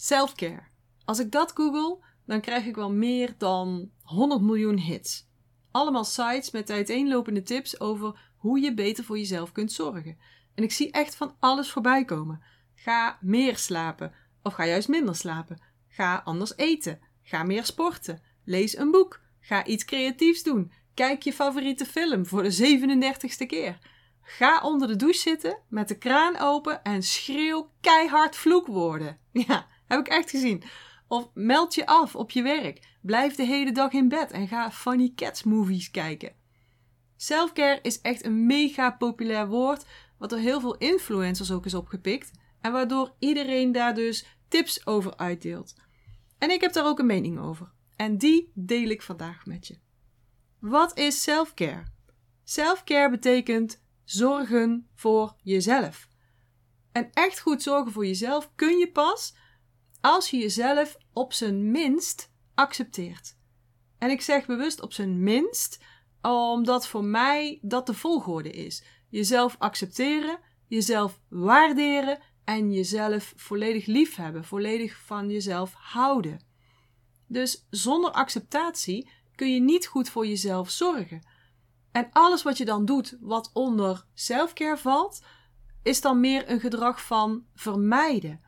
Selfcare. Als ik dat google, dan krijg ik wel meer dan 100 miljoen hits. Allemaal sites met uiteenlopende tips over hoe je beter voor jezelf kunt zorgen. En ik zie echt van alles voorbij komen. Ga meer slapen of ga juist minder slapen. Ga anders eten. Ga meer sporten. Lees een boek. Ga iets creatiefs doen. Kijk je favoriete film voor de 37ste keer. Ga onder de douche zitten met de kraan open en schreeuw keihard vloekwoorden. Ja, heb ik echt gezien. Of meld je af op je werk. Blijf de hele dag in bed en ga Funny Cats movies kijken. Selfcare is echt een mega populair woord, wat door heel veel influencers ook is opgepikt. En waardoor iedereen daar dus tips over uitdeelt. En ik heb daar ook een mening over. En die deel ik vandaag met je. Wat is selfcare? Selfcare betekent zorgen voor jezelf. En echt goed zorgen voor jezelf kun je pas als je jezelf op zijn minst accepteert. En ik zeg bewust op zijn minst, omdat voor mij dat de volgorde is. Jezelf accepteren, jezelf waarderen en jezelf volledig liefhebben, volledig van jezelf houden. Dus zonder acceptatie kun je niet goed voor jezelf zorgen. En alles wat je dan doet, wat onder selfcare valt, is dan meer een gedrag van vermijden.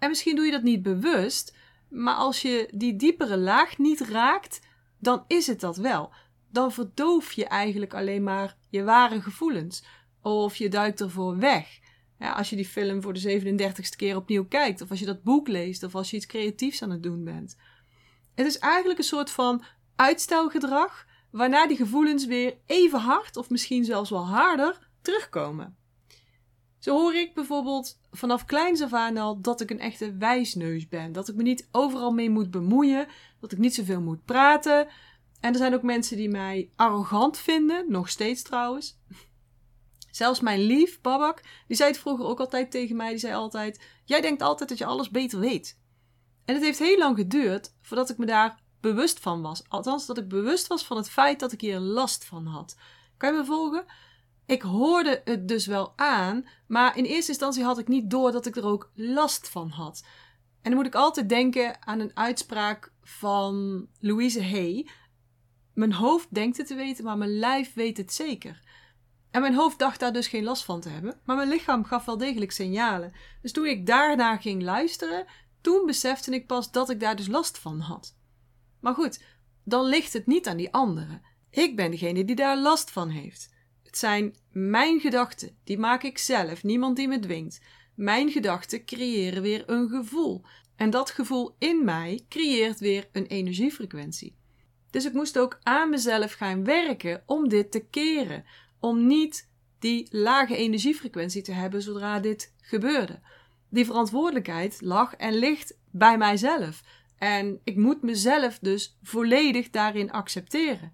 En misschien doe je dat niet bewust, maar als je die diepere laag niet raakt, dan is het dat wel. Dan verdoof je eigenlijk alleen maar je ware gevoelens. Of je duikt ervoor weg. Ja, als je die film voor de 37ste keer opnieuw kijkt, of als je dat boek leest, of als je iets creatiefs aan het doen bent. Het is eigenlijk een soort van uitstelgedrag, waarna die gevoelens weer even hard, of misschien zelfs wel harder, terugkomen. Zo hoor ik bijvoorbeeld vanaf kleins af aan al dat ik een echte wijsneus ben. Dat ik me niet overal mee moet bemoeien. Dat ik niet zoveel moet praten. En er zijn ook mensen die mij arrogant vinden. Nog steeds trouwens. Zelfs mijn lief, Babak, die zei het vroeger ook altijd tegen mij. Die zei altijd: Jij denkt altijd dat je alles beter weet. En het heeft heel lang geduurd voordat ik me daar bewust van was. Althans, dat ik bewust was van het feit dat ik hier last van had. Kan je me volgen? Ik hoorde het dus wel aan, maar in eerste instantie had ik niet door dat ik er ook last van had. En dan moet ik altijd denken aan een uitspraak van Louise Hay. Mijn hoofd denkt het te weten, maar mijn lijf weet het zeker. En mijn hoofd dacht daar dus geen last van te hebben, maar mijn lichaam gaf wel degelijk signalen. Dus toen ik daarna ging luisteren, toen besefte ik pas dat ik daar dus last van had. Maar goed, dan ligt het niet aan die anderen. Ik ben degene die daar last van heeft. Het zijn mijn gedachten, die maak ik zelf, niemand die me dwingt. Mijn gedachten creëren weer een gevoel. En dat gevoel in mij creëert weer een energiefrequentie. Dus ik moest ook aan mezelf gaan werken om dit te keren. Om niet die lage energiefrequentie te hebben zodra dit gebeurde. Die verantwoordelijkheid lag en ligt bij mijzelf. En ik moet mezelf dus volledig daarin accepteren.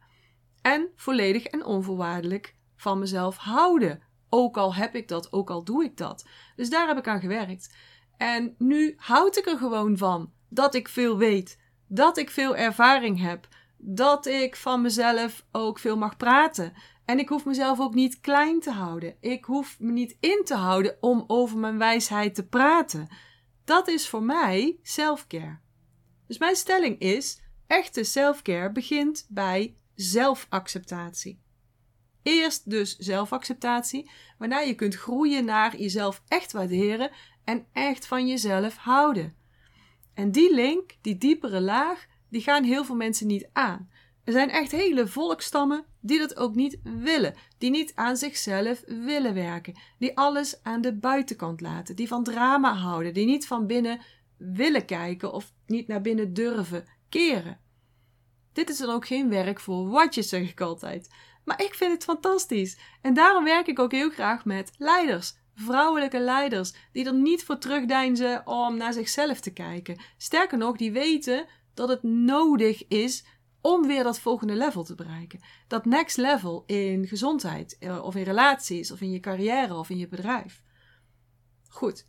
En volledig en onvoorwaardelijk van mezelf houden. Ook al heb ik dat, ook al doe ik dat. Dus daar heb ik aan gewerkt. En nu houd ik er gewoon van dat ik veel weet, dat ik veel ervaring heb, dat ik van mezelf ook veel mag praten. En ik hoef mezelf ook niet klein te houden. Ik hoef me niet in te houden om over mijn wijsheid te praten. Dat is voor mij selfcare. Dus mijn stelling is: echte selfcare begint bij zelfacceptatie. Eerst dus zelfacceptatie, waarna je kunt groeien naar jezelf echt waarderen en echt van jezelf houden. En die link, die diepere laag, die gaan heel veel mensen niet aan. Er zijn echt hele volkstammen die dat ook niet willen, die niet aan zichzelf willen werken, die alles aan de buitenkant laten, die van drama houden, die niet van binnen willen kijken of niet naar binnen durven keren. Dit is dan ook geen werk voor watjes, zeg ik altijd. Maar ik vind het fantastisch. En daarom werk ik ook heel graag met leiders. Vrouwelijke leiders die er niet voor terugdeinzen om naar zichzelf te kijken. Sterker nog, die weten dat het nodig is om weer dat volgende level te bereiken. Dat next level in gezondheid, eh, of in relaties, of in je carrière, of in je bedrijf. Goed,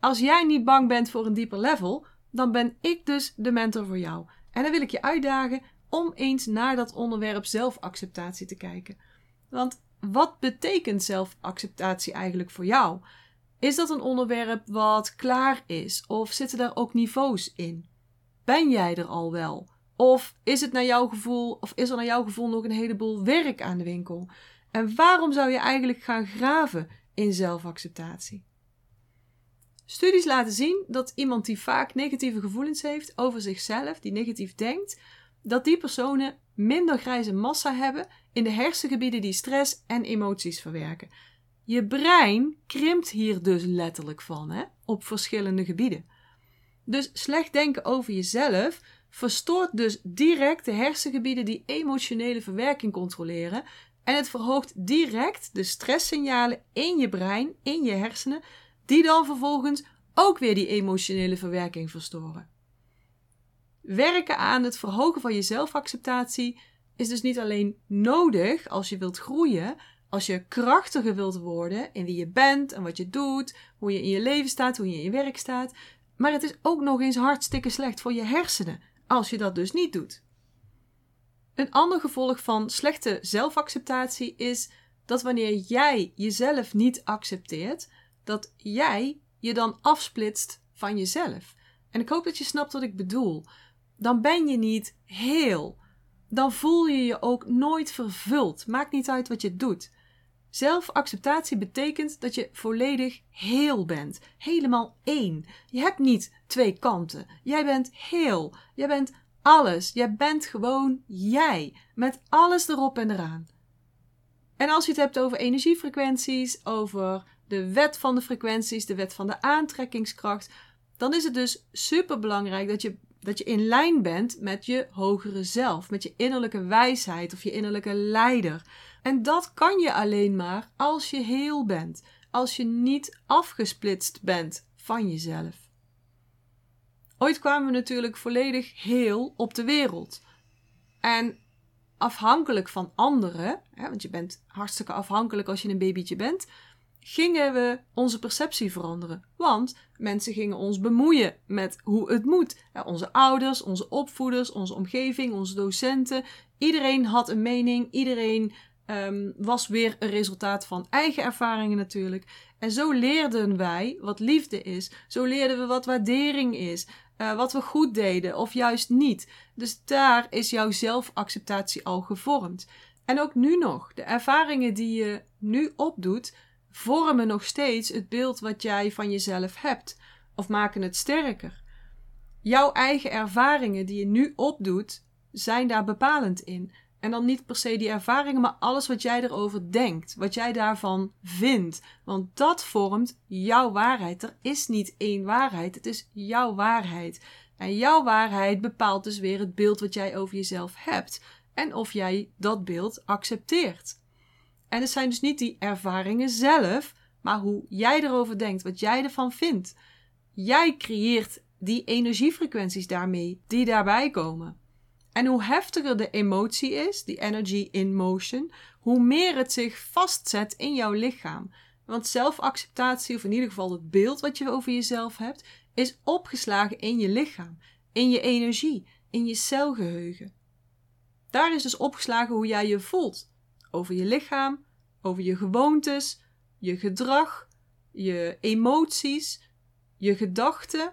als jij niet bang bent voor een dieper level, dan ben ik dus de mentor voor jou. En dan wil ik je uitdagen om eens naar dat onderwerp zelfacceptatie te kijken. Want wat betekent zelfacceptatie eigenlijk voor jou? Is dat een onderwerp wat klaar is? Of zitten daar ook niveaus in? Ben jij er al wel? Of is het naar jouw gevoel, of is er naar jouw gevoel nog een heleboel werk aan de winkel? En waarom zou je eigenlijk gaan graven in zelfacceptatie? Studies laten zien dat iemand die vaak negatieve gevoelens heeft over zichzelf, die negatief denkt, dat die personen minder grijze massa hebben in de hersengebieden die stress en emoties verwerken. Je brein krimpt hier dus letterlijk van, hè, op verschillende gebieden. Dus slecht denken over jezelf verstoort dus direct de hersengebieden die emotionele verwerking controleren en het verhoogt direct de stresssignalen in je brein, in je hersenen, die dan vervolgens ook weer die emotionele verwerking verstoren. Werken aan het verhogen van je zelfacceptatie is dus niet alleen nodig als je wilt groeien, als je krachtiger wilt worden in wie je bent en wat je doet, hoe je in je leven staat, hoe je in je werk staat, maar het is ook nog eens hartstikke slecht voor je hersenen als je dat dus niet doet. Een ander gevolg van slechte zelfacceptatie is dat wanneer jij jezelf niet accepteert, dat jij je dan afsplitst van jezelf. En ik hoop dat je snapt wat ik bedoel. Dan ben je niet heel. Dan voel je je ook nooit vervuld. Maakt niet uit wat je doet. Zelfacceptatie betekent dat je volledig heel bent. Helemaal één. Je hebt niet twee kanten. Jij bent heel. Jij bent alles. Jij bent gewoon jij. Met alles erop en eraan. En als je het hebt over energiefrequenties, over de wet van de frequenties, de wet van de aantrekkingskracht, dan is het dus super belangrijk dat je, dat je in lijn bent met je hogere zelf, met je innerlijke wijsheid of je innerlijke leider. En dat kan je alleen maar als je heel bent, als je niet afgesplitst bent van jezelf. Ooit kwamen we natuurlijk volledig heel op de wereld. En afhankelijk van anderen, hè, want je bent hartstikke afhankelijk als je een babytje bent, gingen we onze perceptie veranderen. Want mensen gingen ons bemoeien met hoe het moet. onze ouders, onze opvoeders, onze omgeving, onze docenten. Iedereen had een mening. Iedereen um, was weer een resultaat van eigen ervaringen natuurlijk. En zo leerden wij wat liefde is. Zo leerden we wat waardering is. Uh, wat we goed deden of juist niet. Dus daar is jouw zelfacceptatie al gevormd. En ook nu nog, de ervaringen die je nu opdoet, vormen nog steeds het beeld wat jij van jezelf hebt, of maken het sterker. Jouw eigen ervaringen die je nu opdoet, zijn daar bepalend in. En dan niet per se die ervaringen, maar alles wat jij erover denkt, wat jij daarvan vindt. Want dat vormt jouw waarheid. Er is niet één waarheid, het is jouw waarheid. En jouw waarheid bepaalt dus weer het beeld wat jij over jezelf hebt en of jij dat beeld accepteert. En het zijn dus niet die ervaringen zelf, maar hoe jij erover denkt, wat jij ervan vindt. Jij creëert die energiefrequenties daarmee, die daarbij komen. En hoe heftiger de emotie is, die energy in motion, hoe meer het zich vastzet in jouw lichaam. Want zelfacceptatie, of in ieder geval het beeld wat je over jezelf hebt, is opgeslagen in je lichaam, in je energie, in je celgeheugen. Daar is dus opgeslagen hoe jij je voelt over je lichaam, over je gewoontes, je gedrag, je emoties, je gedachten,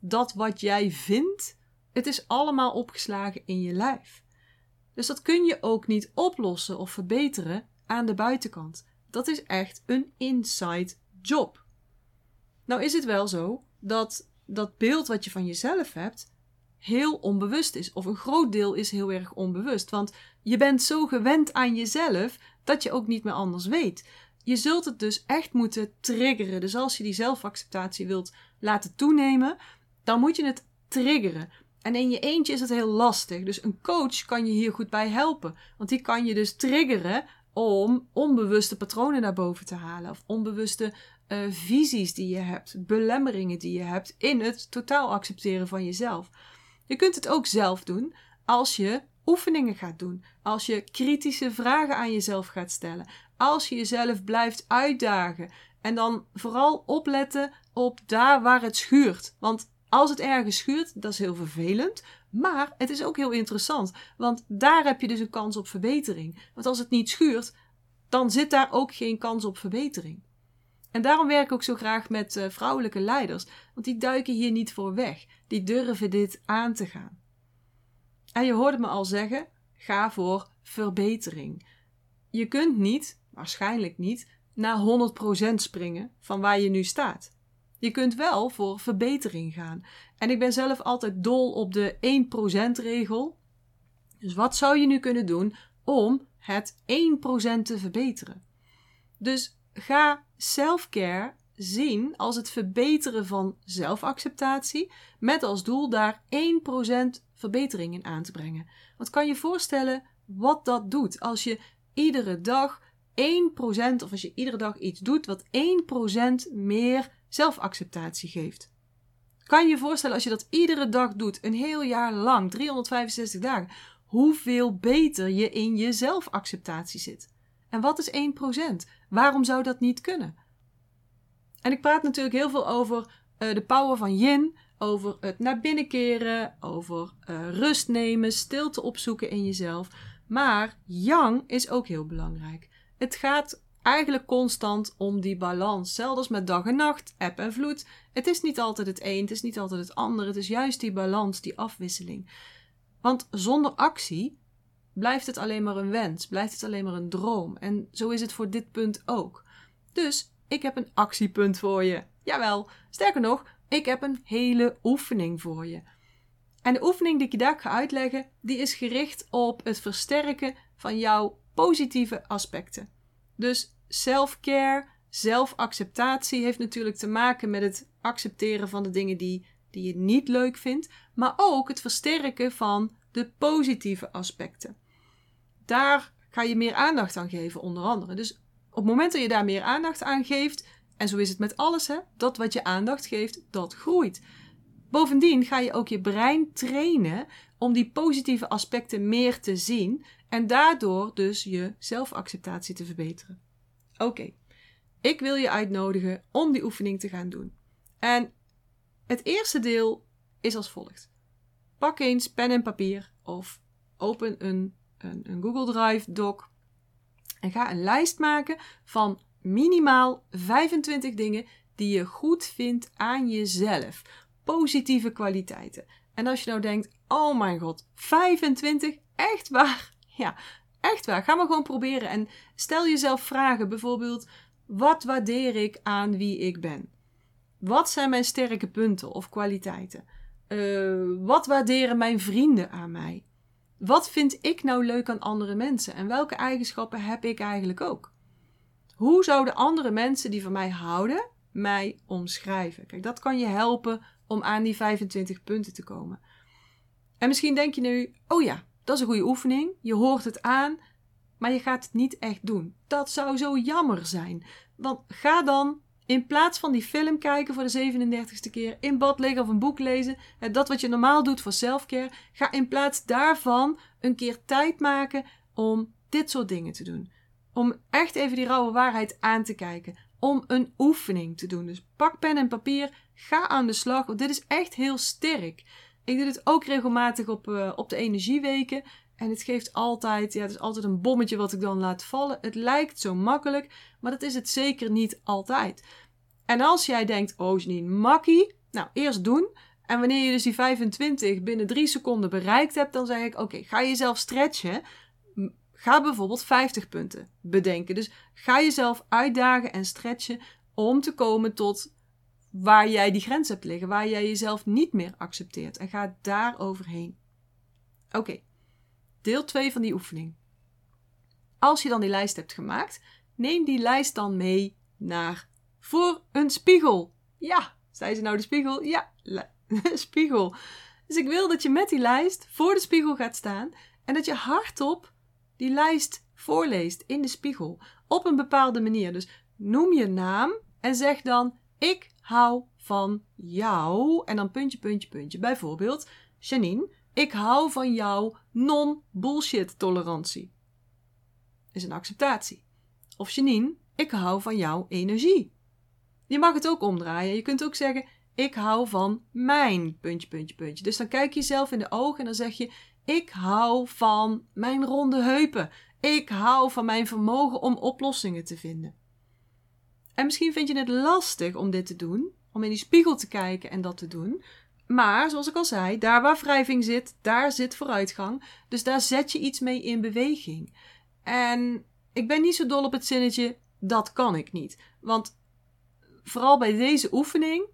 dat wat jij vindt, het is allemaal opgeslagen in je lijf. Dus dat kun je ook niet oplossen of verbeteren aan de buitenkant. Dat is echt een inside job. Nou is het wel zo dat dat beeld wat je van jezelf hebt heel onbewust is. Of een groot deel is heel erg onbewust. Want je bent zo gewend aan jezelf dat je ook niet meer anders weet. Je zult het dus echt moeten triggeren. Dus als je die zelfacceptatie wilt laten toenemen, dan moet je het triggeren. En in je eentje is het heel lastig. Dus een coach kan je hier goed bij helpen. Want die kan je dus triggeren om onbewuste patronen naar boven te halen. Of onbewuste uh, visies die je hebt, belemmeringen die je hebt in het totaal accepteren van jezelf. Je kunt het ook zelf doen als je oefeningen gaat doen, als je kritische vragen aan jezelf gaat stellen, als je jezelf blijft uitdagen en dan vooral opletten op daar waar het schuurt. Want als het ergens schuurt, dat is heel vervelend, maar het is ook heel interessant, want daar heb je dus een kans op verbetering. Want als het niet schuurt, dan zit daar ook geen kans op verbetering. En daarom werk ik ook zo graag met uh, vrouwelijke leiders, want die duiken hier niet voor weg. Die durven dit aan te gaan. En je hoorde me al zeggen: ga voor verbetering. Je kunt niet, waarschijnlijk niet, naar 100% springen van waar je nu staat. Je kunt wel voor verbetering gaan. En ik ben zelf altijd dol op de 1% regel. Dus wat zou je nu kunnen doen om het 1% te verbeteren? Dus ga self-care zien als het verbeteren van zelfacceptatie, met als doel daar 1% verbetering in aan te brengen. Want kan je voorstellen wat dat doet als je iedere dag 1% of als je iedere dag iets doet wat 1% meer zelfacceptatie geeft? Kan je je voorstellen als je dat iedere dag doet, een heel jaar lang, 365 dagen, hoeveel beter je in je zelfacceptatie zit? En wat is 1%? Waarom zou dat niet kunnen? En ik praat natuurlijk heel veel over uh, de power van yin, over het naar binnen keren, over uh, rust nemen, stilte opzoeken in jezelf. Maar yang is ook heel belangrijk. Het gaat eigenlijk constant om die balans. Zelfs met dag en nacht, eb en vloed. Het is niet altijd het een, het is niet altijd het ander. Het is juist die balans, die afwisseling. Want zonder actie blijft het alleen maar een wens, blijft het alleen maar een droom. En zo is het voor dit punt ook. Dus ik heb een actiepunt voor je. Jawel, sterker nog, ik heb een hele oefening voor je. En de oefening die ik je daar ga uitleggen, die is gericht op het versterken van jouw positieve aspecten. Dus self-care, zelfacceptatie heeft natuurlijk te maken met het accepteren van de dingen die, die je niet leuk vindt, maar ook het versterken van de positieve aspecten. Daar ga je meer aandacht aan geven, onder andere. Dus op het moment dat je daar meer aandacht aan geeft, en zo is het met alles, hè, dat wat je aandacht geeft, dat groeit. Bovendien ga je ook je brein trainen om die positieve aspecten meer te zien en daardoor dus je zelfacceptatie te verbeteren. Oké, ik wil je uitnodigen om die oefening te gaan doen. En het eerste deel is als volgt. Pak eens pen en papier of open een, een, een Google Drive doc en ga een lijst maken van minimaal 25 dingen die je goed vindt aan jezelf. Positieve kwaliteiten. En als je nou denkt: oh mijn god, 25? Echt waar? Ja, echt waar. Ga maar gewoon proberen. En stel jezelf vragen. Bijvoorbeeld: wat waardeer ik aan wie ik ben? Wat zijn mijn sterke punten of kwaliteiten? Uh, wat waarderen mijn vrienden aan mij? Wat vind ik nou leuk aan andere mensen? En welke eigenschappen heb ik eigenlijk ook? Hoe zouden andere mensen die van mij houden, mij omschrijven? Kijk, dat kan je helpen om aan die 25 punten te komen. En misschien denk je nu: oh ja, dat is een goede oefening. Je hoort het aan, maar je gaat het niet echt doen. Dat zou zo jammer zijn. Want ga dan in plaats van die film kijken voor de 37ste keer, in bad liggen of een boek lezen, dat wat je normaal doet voor selfcare, ga in plaats daarvan een keer tijd maken om dit soort dingen te doen. Om echt even die rauwe waarheid aan te kijken. Om een oefening te doen. Dus pak pen en papier, ga aan de slag. Want dit is echt heel sterk. Ik doe dit ook regelmatig op, uh, op de energieweken. En het geeft altijd, ja, het is altijd een bommetje wat ik dan laat vallen. Het lijkt zo makkelijk, maar dat is het zeker niet altijd. En als jij denkt, oh Janine, makkie, nou eerst doen. En wanneer je dus die 25 binnen 3 seconden bereikt hebt, dan zeg ik, oké, ga jezelf stretchen. Ga bijvoorbeeld 50 punten bedenken. Dus ga jezelf uitdagen en stretchen om te komen tot waar jij die grens hebt liggen, waar jij jezelf niet meer accepteert. En ga daar overheen. Oké, deel 2 van die oefening. Als je dan die lijst hebt gemaakt, neem die lijst dan mee naar voor een spiegel. Ja, zei ze nou de spiegel? Ja, spiegel. Dus ik wil dat je met die lijst voor de spiegel gaat staan en dat je hardop die lijst voorleest in de spiegel op een bepaalde manier. Dus noem je naam en zeg dan: Ik hou van jou. En dan puntje, puntje, puntje. Bijvoorbeeld, Janine, ik hou van jouw non-bullshit tolerantie. Is een acceptatie. Of Janine, ik hou van jouw energie. Je mag het ook omdraaien. Je kunt ook zeggen: Ik hou van mijn puntje, puntje, puntje. Dus dan kijk je jezelf in de ogen en dan zeg je: Ik hou van mijn ronde heupen. Ik hou van mijn vermogen om oplossingen te vinden. En misschien vind je het lastig om dit te doen, om in die spiegel te kijken en dat te doen. Maar zoals ik al zei, daar waar wrijving zit, daar zit vooruitgang. Dus daar zet je iets mee in beweging. En ik ben niet zo dol op het zinnetje, dat kan ik niet. Want vooral bij deze oefening,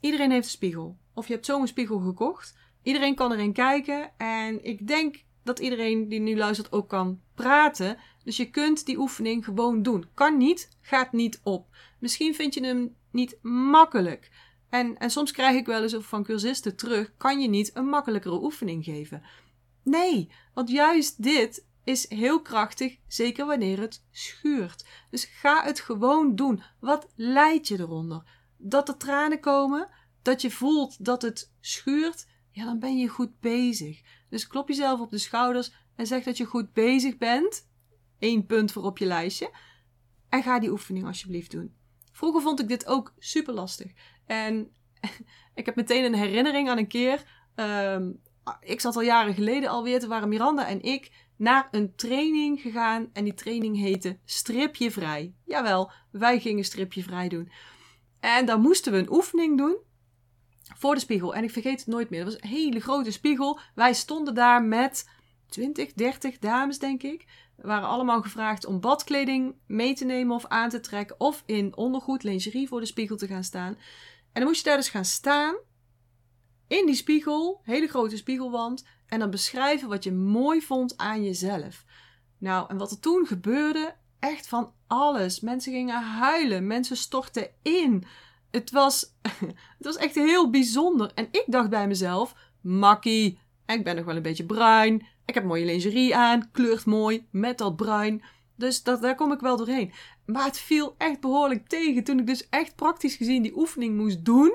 iedereen heeft een spiegel. Of je hebt zo'n spiegel gekocht. Iedereen kan erin kijken. En ik denk dat iedereen die nu luistert ook kan praten. Dus je kunt die oefening gewoon doen. Kan niet, gaat niet op. Misschien vind je hem niet makkelijk. En, en soms krijg ik wel eens van cursisten terug: kan je niet een makkelijkere oefening geven? Nee, want juist dit is heel krachtig, zeker wanneer het schuurt. Dus ga het gewoon doen. Wat leidt je eronder? Dat er tranen komen, dat je voelt dat het schuurt, ja, dan ben je goed bezig. Dus klop jezelf op de schouders en zeg dat je goed bezig bent. Eén punt voor op je lijstje. En ga die oefening alsjeblieft doen. Vroeger vond ik dit ook super lastig. En ik heb meteen een herinnering aan een keer. Ehm, ik zat al jaren geleden alweer, toen waren Miranda en ik naar een training gegaan. En die training heette Stripje Vrij. Jawel, wij gingen Stripje Vrij doen. En dan moesten we een oefening doen voor de spiegel. En ik vergeet het nooit meer. Dat was een hele grote spiegel. Wij stonden daar met 20, 30 dames, denk ik. Waren allemaal gevraagd om badkleding mee te nemen of aan te trekken. Of in ondergoed, lingerie voor de spiegel te gaan staan. En dan moest je daar dus gaan staan. In die spiegel, hele grote spiegelwand. En dan beschrijven wat je mooi vond aan jezelf. Nou, en wat er toen gebeurde, echt van alles. Mensen gingen huilen, mensen stortten in. Het was, het was echt heel bijzonder. En ik dacht bij mezelf, makkie, ik ben nog wel een beetje bruin. Ik heb mooie lingerie aan, kleurt mooi met dat bruin. Dus dat, daar kom ik wel doorheen. Maar het viel echt behoorlijk tegen. Toen ik dus echt praktisch gezien die oefening moest doen,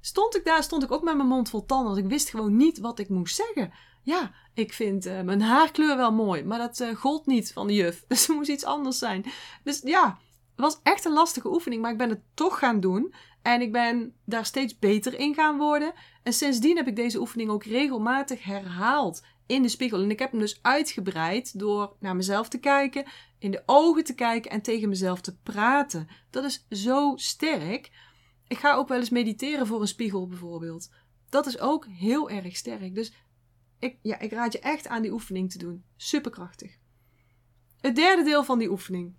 stond ik daar, stond ik ook met mijn mond vol tanden. Want ik wist gewoon niet wat ik moest zeggen. Ja, ik vind uh, mijn haarkleur wel mooi, maar dat uh, gold niet van de juf. Dus er moest iets anders zijn. Dus ja, het was echt een lastige oefening, maar ik ben het toch gaan doen. En ik ben daar steeds beter in gaan worden. En sindsdien heb ik deze oefening ook regelmatig herhaald in de spiegel. En ik heb hem dus uitgebreid door naar mezelf te kijken, in de ogen te kijken en tegen mezelf te praten. Dat is zo sterk. Ik ga ook wel eens mediteren voor een spiegel bijvoorbeeld. Dat is ook heel erg sterk. Dus ik, ja, ik raad je echt aan die oefening te doen. Superkrachtig. Het derde deel van die oefening.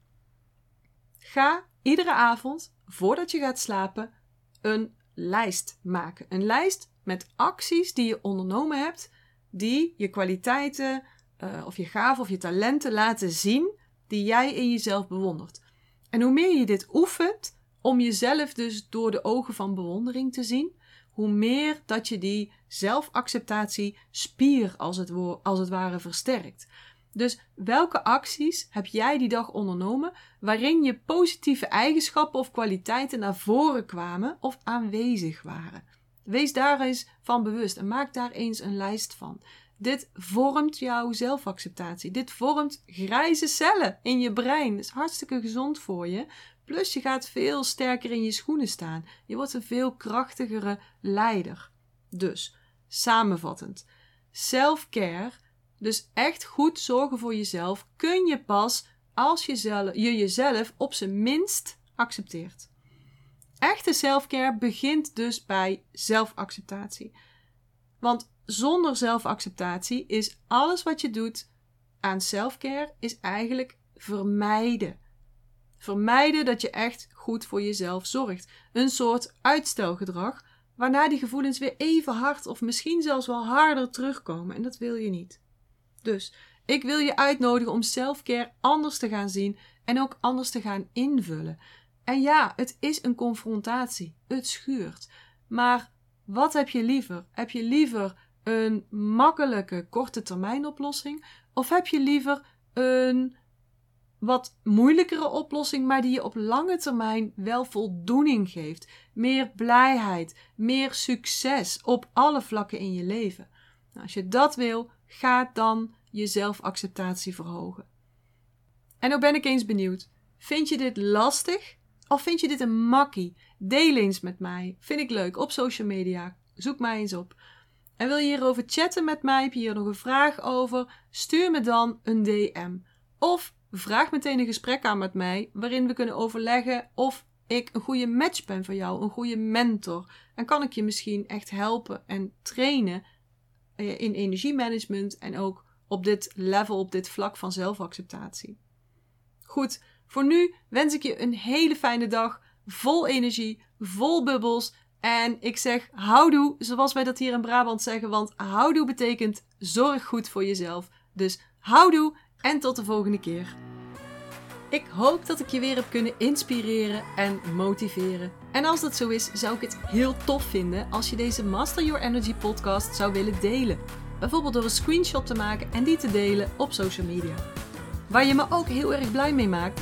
Ga iedere avond, voordat je gaat slapen, een lijst maken. Een lijst met acties die je ondernomen hebt, die je kwaliteiten uh, of je gaven of je talenten laten zien, die jij in jezelf bewondert. En hoe meer je dit oefent, om jezelf dus door de ogen van bewondering te zien, hoe meer dat je die zelfacceptatie spier als het, als het ware versterkt. Dus welke acties heb jij die dag ondernomen waarin je positieve eigenschappen of kwaliteiten naar voren kwamen of aanwezig waren? Wees daar eens van bewust en maak daar eens een lijst van. Dit vormt jouw zelfacceptatie. Dit vormt grijze cellen in je brein. Dat is hartstikke gezond voor je. Plus je gaat veel sterker in je schoenen staan. Je wordt een veel krachtigere leider. Dus, samenvattend. Self-care, dus echt goed zorgen voor jezelf, kun je pas als je, je jezelf op zijn minst accepteert. Echte self-care begint dus bij zelfacceptatie. Want zonder zelfacceptatie is alles wat je doet aan self-care is eigenlijk vermijden. Vermijden dat je echt goed voor jezelf zorgt. Een soort uitstelgedrag, waarna die gevoelens weer even hard of misschien zelfs wel harder terugkomen. En dat wil je niet. Dus ik wil je uitnodigen om selfcare anders te gaan zien en ook anders te gaan invullen. En ja, het is een confrontatie. Het schuurt. Maar wat heb je liever? Heb je liever een makkelijke korte termijn oplossing? Of heb je liever een wat moeilijkere oplossing, maar die je op lange termijn wel voldoening geeft. Meer blijheid, meer succes op alle vlakken in je leven. Nou, als je dat wil, ga dan je zelfacceptatie verhogen. En nou ben ik eens benieuwd. Vind je dit lastig? Of vind je dit een makkie? Deel eens met mij. Vind ik leuk op social media. Zoek mij eens op. En wil je hierover chatten met mij? Heb je hier nog een vraag over? Stuur me dan een DM. Of vraag meteen een gesprek aan met mij waarin we kunnen overleggen of ik een goede match ben voor jou, een goede mentor. En kan ik je misschien echt helpen en trainen eh, in energiemanagement en ook op dit level, op dit vlak van zelfacceptatie. Goed, voor nu wens ik je een hele fijne dag, vol energie, vol bubbels. En ik zeg houdoe, zoals wij dat hier in Brabant zeggen, want houdoe betekent zorg goed voor jezelf. Dus houdoe en tot de volgende keer. Ik hoop dat ik je weer heb kunnen inspireren en motiveren. En als dat zo is, zou ik het heel tof vinden als je deze Master Your Energy podcast zou willen delen. Bijvoorbeeld door een screenshot te maken en die te delen op social media. Waar je me ook heel erg blij mee maakt,